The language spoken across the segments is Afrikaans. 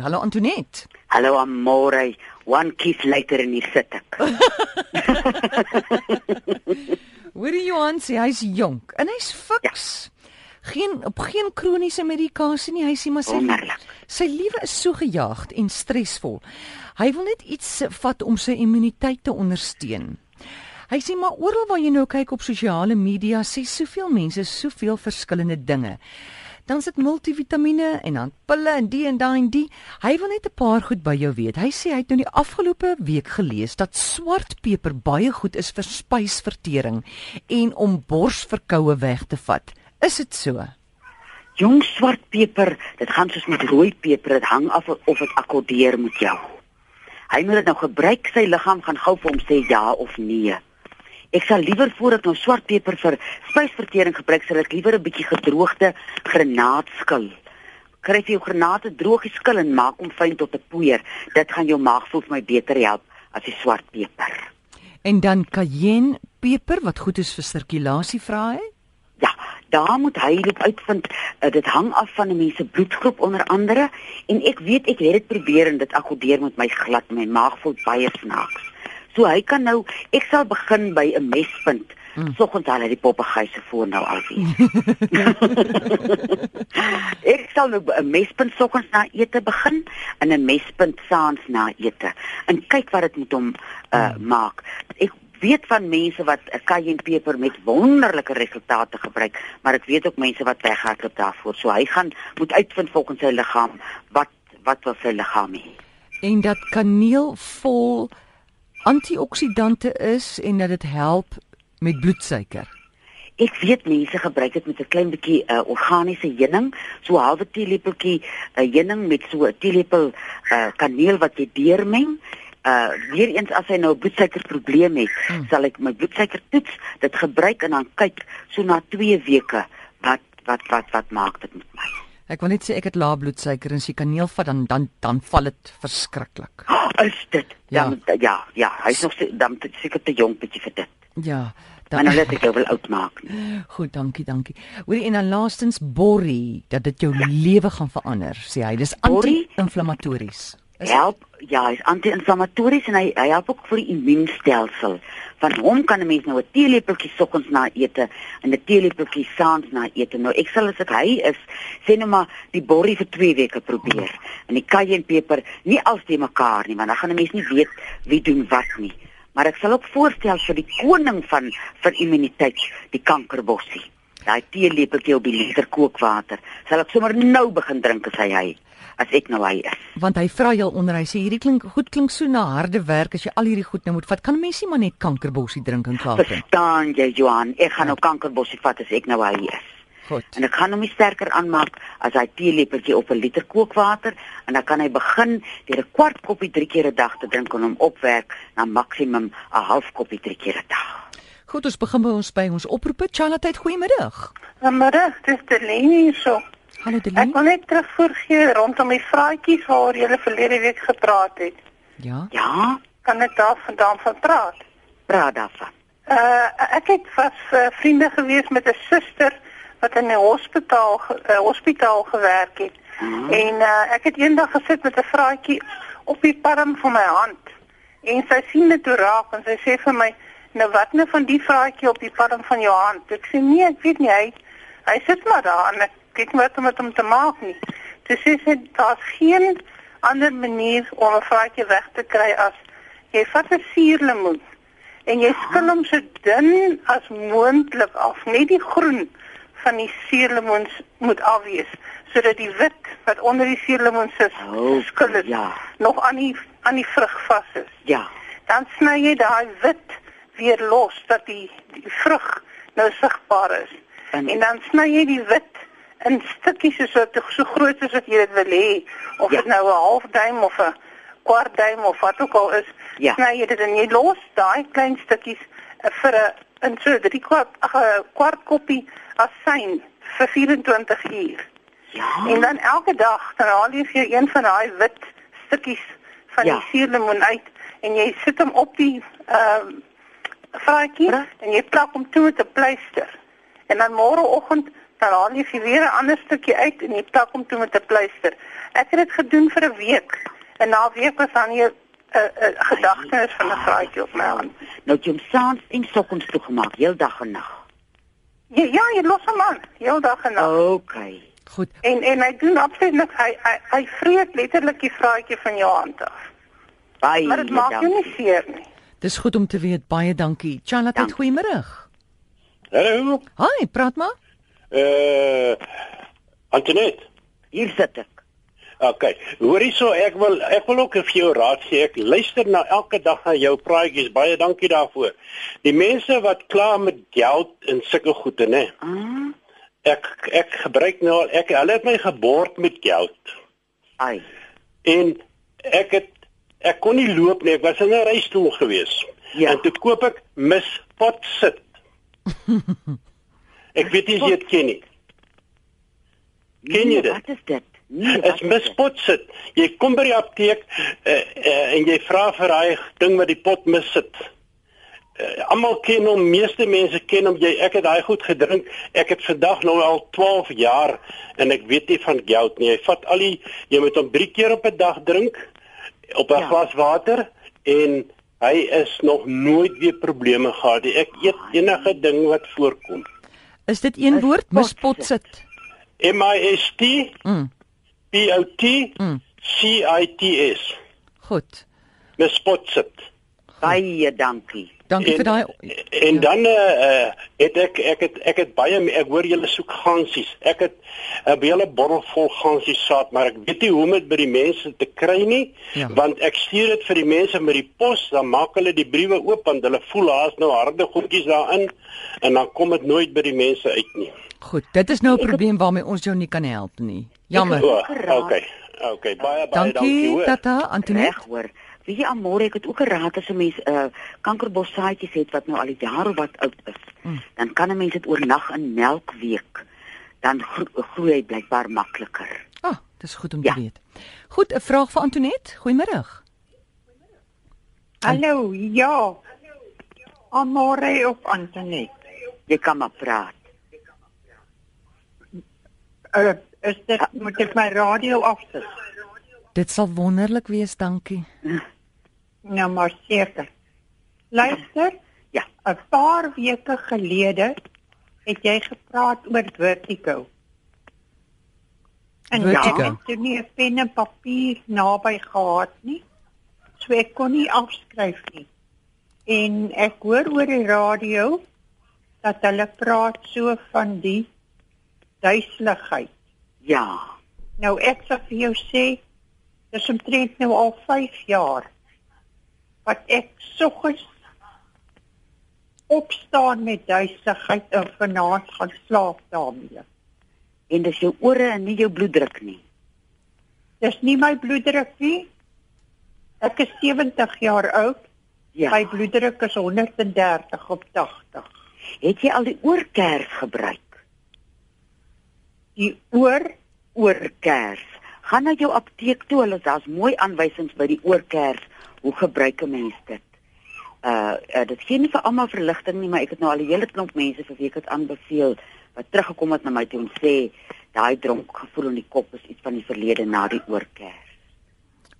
Hallo Antoinette. Hallo Amore. One kiss later in die sit ek. Hoorie Johan sê hy's jonk en hy's fiks. Ja. Geen op geen kroniese medikasie nie. Hy sê maar sy Wonderlik. sy lewe is so gejaagd en stresvol. Hy wil net iets vat om sy immuniteit te ondersteun. Hy sê maar oral waar jy nou kyk op sosiale media, sê soveel mense soveel verskillende dinge dan sit multivitamiene en dan pille en die en daai en die. Hy wil net 'n paar goed by jou weet. Hy sê hy het nou die afgelope week gelees dat swartpeper baie goed is vir spysvertering en om borsverkoue weg te vat. Is dit so? Jong swartpeper, dit gaan soos met rooi peper, dit hang af of dit akkordeer met jou. Hy moet dit nou gebruik, sy liggaam gaan gou vir hom sê ja of nee. Ek sal liewer voordat nou swartpeper vir spysvertering gebruik, sal ek liewer 'n bietjie gedroogde granaatskil. Kry jy jou granate droog geskil en maak hom fyn tot 'n poeier. Dit gaan jou maag voel vir my beter help as die swartpeper. En dan cayenne peper wat goed is vir sirkulasie vra hy? Ja, daar moet hy dit uitvind. Uh, dit hang af van 'n mens se bloedgroep onder andere en ek weet ek het dit probeer en dit akkodeer met my glad, my maag voel baie snaaks. So hy kan nou ek sal begin by 'n mespunt. Hmm. Soggens al die papegaai se voor nou al weer. ek sal nou 'n mespunt soggens na ete begin en 'n mespunt saans na ete en kyk wat dit met hom uh, hmm. maak. Ek weet van mense wat 'n cayenne peper met wonderlike resultate gebruik, maar ek weet ook mense wat weghardloop daarvoor. So hy gaan moet uitvind volgens sy liggaam wat wat wil sy liggaam hê. En dat kaneel vol antioksidante is en dat dit help met bloedsuiker. Ek weet mense gebruik dit met 'n klein bietjie uh, organiese heuning, so 'n halwe teelepeltjie uh, heuning met so 'n teelepel uh, kaneel wat jy deurmeng. Uh weer eens as hy nou 'n bloedsuikerprobleem het, hmm. sal ek my bloedsuiker toets, dit gebruik en dan kyk so na 2 weke wat wat wat wat maak dit met my. Ek wil net sê ek het lae bloedsuiker en as jy kaneel vat dan dan dan val dit verskriklik. Oh, is dit? Ja, dan, ja, ja, hy's nog dan seker te jonk bietjie vir dit. Ja. Dan nou net ek wil oud maak. Goed, dankie, dankie. Hoorie en dan laastens borrie dat dit jou ja. lewe gaan verander, sê hy. Dis anti-inflammatories. Help, ja, hy's anti-inflammatories en hy hy help ook vir die immuunstelsel. Van hom kan 'n mens nou 'n teelepeltjie soggens na ete en 'n teelepeltjie saans na ete. Nou ek sal as ek hy is, sê nou maar die borrie vir 2 weke probeer. En die cayennepeper nie als te mekaar nie, want dan gaan 'n mens nie weet wie doen wat nie. Maar ek sal ook voorstel vir die koning van vir immuniteit, die kankerbossie. Daai teelepeltjie op die liter kookwater, sal ek sommer nou begin drink as hy hy as ek nou hy is. Want hy vra jou onder hy sê hierdie klink goed klink so na harde werk as jy al hierdie goed nou moet vat. Kan mense maar net kankerbossie drink en klaar. Verstaan jy Johan? Ek gaan ja. nou kankerbossie vat as ek nou hy is. Goed. En ek gaan hom sterker aanmaak as hy teelepeltjie op 'n liter kookwater en dan kan hy begin deur 'n kwart koppie drie keer 'n dag te drink en hom opwerk na maksimum 'n half koppie drie keer 'n dag. Goed, ons begin by ons by ons oproepe. Charlotte, goeiemiddag. Goeiemiddag, dis Delene hierso. Hallo Delien. Ek wil net terugvoer gee rondom die vraatjies waaroor jy verlede week gepraat het. Ja. Ja. Kan ek daarvandaan van praat? Praat daarvan. Uh ek het was uh, vriende gewees met 'n suster wat in 'n hospitaal uh, hospitaal gewerk het. Hmm. En uh, ek het eendag gesit met 'n vraatjie op die palm van my hand. En sy sien dit toe raak en sy sê vir my, "Nou wat nou van die vraatjie op die palm van jou hand?" Ek sê, "Nee, ek weet nie hy hy sit maar daar en ek kyk wat om met hom te maak nie. Dis sê sy daar's geen ander manier om 'n vraatjie weg te kry as jy vat 'n suurlemoen en jy skil hom so dun as moontlik af, net die groen van die suurlemoens moet afwees sodat die wit wat onder die suurlemoen sit, oh, skil het, ja. nog aan die aan die vrug vas is. Ja. Dan sny jy daai wit weer los dat die, die vrug nou sigbaar is. En, en dan sny jy die wit in stukkies soos wat so groot is wat jy dit wil hê of dit ja. nou 'n half duim of 'n kwart duim of wat ook al is ja. sny jy dit en jy los daai klein stukkies eh, vir 'n in so 3 kwart ag 'n kwart koppie asyn vir 24 uur. Ja. En dan elke dag dan haal jy vir een van daai wit stukkies van ja. die suurlemoen uit en jy sit hom op die ehm uh, vraatjie en jy plak hom toe met 'n pleister. En dan môreoggend dan haal jy weer 'n ander stukkie uit en jy plak hom toe met 'n pleister. Ek het dit gedoen vir 'n week. En na 'n week was dan nie 'n gedagtenis van 'n vraatjie op my hand. Nou jy hom saans en sokons toegemaak, heeldag en nag. Ja, ja, jy los hom aan, heeldag en nag. OK. Goed. En en hy doen absoluut niks. Hy hy, hy vreet letterlik die vraatjie van jou hand af. Baie Maar dit maak jou nie seer nie. Dis goed om te weet. Baie dankie. Charlotte, goeiemôre. Hallo. Hi, praat maar. Uh Antoinette. Hier sit ek. OK. Hoorie so, ek wil ek wil ook vir jou raad gee. Ek luister na elke dag na jou praatjies. Baie dankie daarvoor. Die mense wat kla met geld en sulke goede, né? Ah, Ek ek gebruik nou al ek hulle het my gebord met geld. ai. En ek het ek kon nie loop nie. Ek was in 'n reistool gewees. Ja. En toe koop ek mispot sit. ek weet nie as jy dit ken nie. Ken jy Nee, dit? Wat is dit? Nee, is mispot sit. Jy kom by die apteek uh, uh, en jy vra vir daai ding wat die pot mis sit. Uh, Almal ken hom, meeste mense ken hom. Jy ek het daai goed gedrink. Ek het vandag nou al 12 jaar en ek weet nie van gout nie. Jy vat al die jy moet hom 3 keer op 'n dag drink op 'n Ja. glas water en hy is nog nooit weer probleme gehad nie. Ek eet enige ding wat voorkom. Is dit een Is woord? pot Mispot sit. M I S T Mm. P O T Mm. C I T S. Goed. Mispot sit. Baie dankie. Dankie vir daai en Ja. dan uh, uh het ek ek het ek het baie ek hoor julle soek gansies. Ek het 'n hele bottel vol gansies saad, maar ek weet nie hoe om dit by die mense te kry nie, Ja. want ek stuur dit vir die mense met die pos, dan maak hulle die briewe oop want hulle voel daar's nou harde goedjies daarin en dan kom dit nooit by die mense uit nie. Goed, dit is nou 'n probleem waarmee ons jou nie kan help nie. Jammer. O, geraad. okay. Okay, baie baie Dankie, dankie hoor. Tata Reg Antoinette. hoor. Weet jy Amore, ek het ook 'n raad as 'n mens 'n uh, kankerbossaadjies het wat nou al die jare wat oud is. Mm. Dan kan 'n mens dit oornag in melk week. Dan gro groei hy blykbaar makliker. Ah, dis goed om Ja. te weet. Goed, 'n vraag vir Antoinette. Goeiemôre. Hallo, ja. Amore op Antoinette. Jy kan maar praat. Uh, is dit moet ek my radio afsit? Dit sal wonderlik wees, dankie. Nou maar seker. Luister. Ja. 'n Paar weke gelede het jy gepraat oor vertigo. En Vertigo. ja, ek het nie 'n pen en papier naby gehad nie. So ek kon nie afskryf nie. En ek hoor oor die radio dat hulle praat so van die duiseligheid. Ja. Nou ek sal vir jou sê dis omtrent nou al 5 jaar wat ek soggens opstaan met duiseligheid en vanaand gaan slaap daarmee. En dis jou ore en nie jou bloeddruk nie. Dis nie my bloeddruk nie. Ek is 70 jaar oud. Ja. My bloeddruk is 130 op 80. Het jy al die oorkers gebruik? Die oor Oorkers. Gaan na jou apteek toe, hulle daar's mooi aanwysings by die oorkers. Hoe gebruik 'n mens dit? Uh, uh dit gee nie vir almal verligting nie, maar ek het nou al 'n hele klomp mense vir wie ek dit aanbeveel wat teruggekom het na my toe en sê daai dronk gevoel in die kop is iets van die verlede na die oorkers.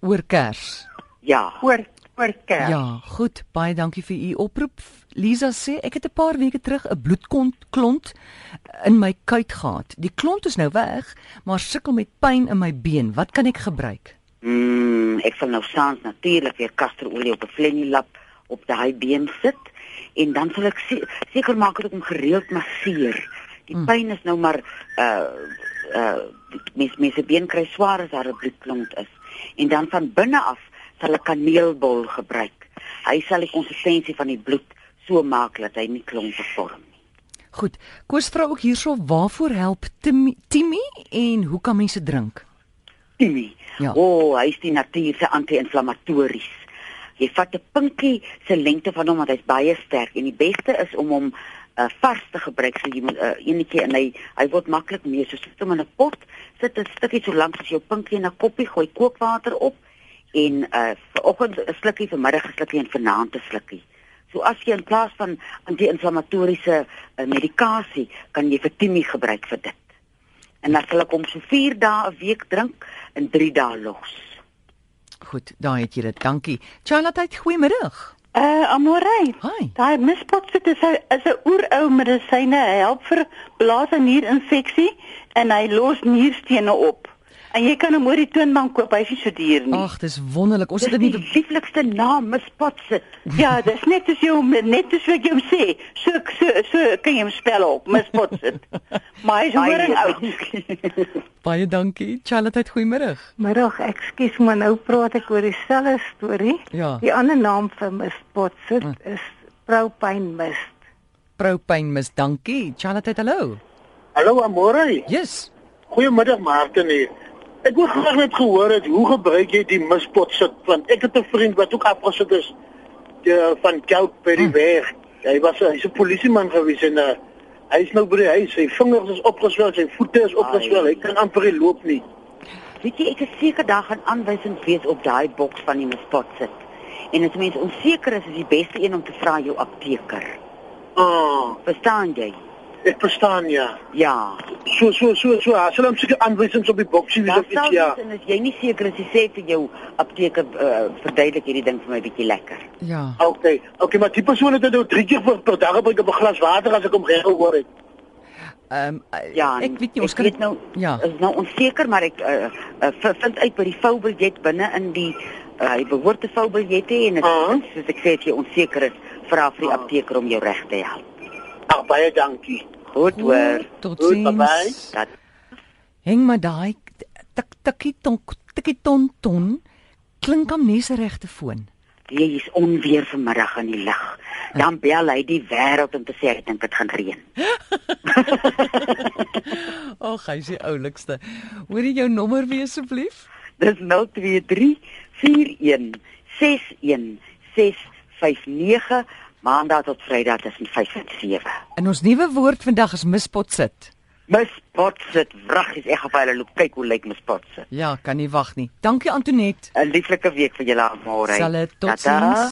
Oor Kers. Ja. oor oor kerk. Ja, goed. Baie dankie vir u oproep. Lisa sê ek het 'n paar weke terug 'n bloedklont in my kuit gehad. Die klont is nou weg, maar sukkel met pyn in my been. Wat kan ek gebruik? Mm, ek sal nou saans natuurlik weer kasterolie op 'n flenilap op daai been sit en dan sal ek se- seker maak dat ek hom gereeld masseer. Die Mm. pyn is nou maar uh uh mens mense been kry swaar as daar 'n bloedklont is. En dan van binne af sal ek kaneelbol gebruik. Hy sal die konsistensie van die bloed so maak dat hy nie klonte vorm nie. Goed. Koos vra ook hierso waarvoor help Timmy en hoe kan mense drink? Timmy. Ja. O, oh, hy is die natuur se anti-inflammatories. Jy vat 'n pinkie se lengte van hom want hy's baie sterk en die beste is om hom uh, vars te gebruik. So jy moet uh, enetjie en hy hy word maklik mee. So sit hom in 'n pot, sit 'n stukkie so lank as jou pinkie in 'n koppie, gooi kookwater op en uh vanoggend 'n slukkie, vanmiddag 'n slukkie en vanaand 'n slukkie. So as jy in plaas van anti-inflammatoriese uh, medikasie kan jy vir Timmy gebruik vir dit. En dan sal ek hom so 4 dae 'n week drink en 3 dae los. Goed, daai het jy dit. Dankie. Charlotte, goeiemôre. Uh Amorey. Hi. Daai mispotsit is 'n is 'n oerou medisyne. Hy help vir blaas en nierinfeksie en hy los nierstene op. En jy kan hom oor die toonbank koop. Hy is nie so duur nie. Ag, dis wonderlik. Ons Dis het die dit nie lieflikste naam, Miss Potsit. Ja, dis net soos jy hom net soos wat jy hom sê. So so so kan jy hom spel op, mispotsit. maar hy is horing oud. baie dankie. Charlotte, goeiemôre. Middag, ekskuus, maar nou praat ek oor dieselfde storie. Ja. Die ander naam vir mispotsit is propynmist. Propyn mis, dankie. Charlotte, hallo. Hallo Amore. Yes. Goeiemiddag Martin hier. Ek wil graag net gehoor het hoe gebruik jy die mispot sit want ek het 'n vriend wat ook afgesit is die, van Kelp by die Hm. weg. Hy was hy's 'n polisieman gewees en uh, hy is nou by die huis. Sy vingers is opgeswel, sy voete is opgeswel. Hy kan amper nie loop nie. Weet jy, ek is seker daar gaan aanwysings wees op daai boks van die Miss Potsit. En as mens onseker is, is die beste een om te vra jou apteker. Ah, Verstaan jy? Ek verstaan ja. Ja. So so so so. As hulle hom seker aanwysings op die boksie Dan of sal iets ja. en as jy nie seker is, jy sê vir jou apteker uh, verduidelik hierdie ding vir my bietjie lekker. Ja. Okay. Okay, maar die persoon het nou 3 keer per, per dag gebruik op 'n glas water as ek hom reg gehoor het. Ehm um, Ja, ek weet nie ons kan weet nou Ja. is nou onseker, maar ek uh, uh, vind uit by die voubiljet binne in die uh, hy behoort 'n voubiljet hê en dit Ah. soos ek sê as jy onseker is, vra vir die Ah. apteker om jou reg te help. Ag baie dankie. Goed hoor. Tot sins. Dat Heng maar daai tik tikkie ton tikkie ton ton klink am nes regte foon. jy is onweer vanmiddag in die lig. Dan bel hy die wêreld om te sê hy dink dit gaan reën. Ag, hy's die oulikste. Hoorie jou nommer weer asseblief? Dis 023 41 61 659 maandag tot vrydag tussen 5 en 7. En ons nuwe woord vandag is mispot sit. Mis Potsit, wraggies, ek gaan vir hulle loop kyk hoe lyk Mis Potsit. Ja, kan nie wag nie. Dankie Antoinette. 'n Lieflike week vir julle almal. Sal dit tot sins.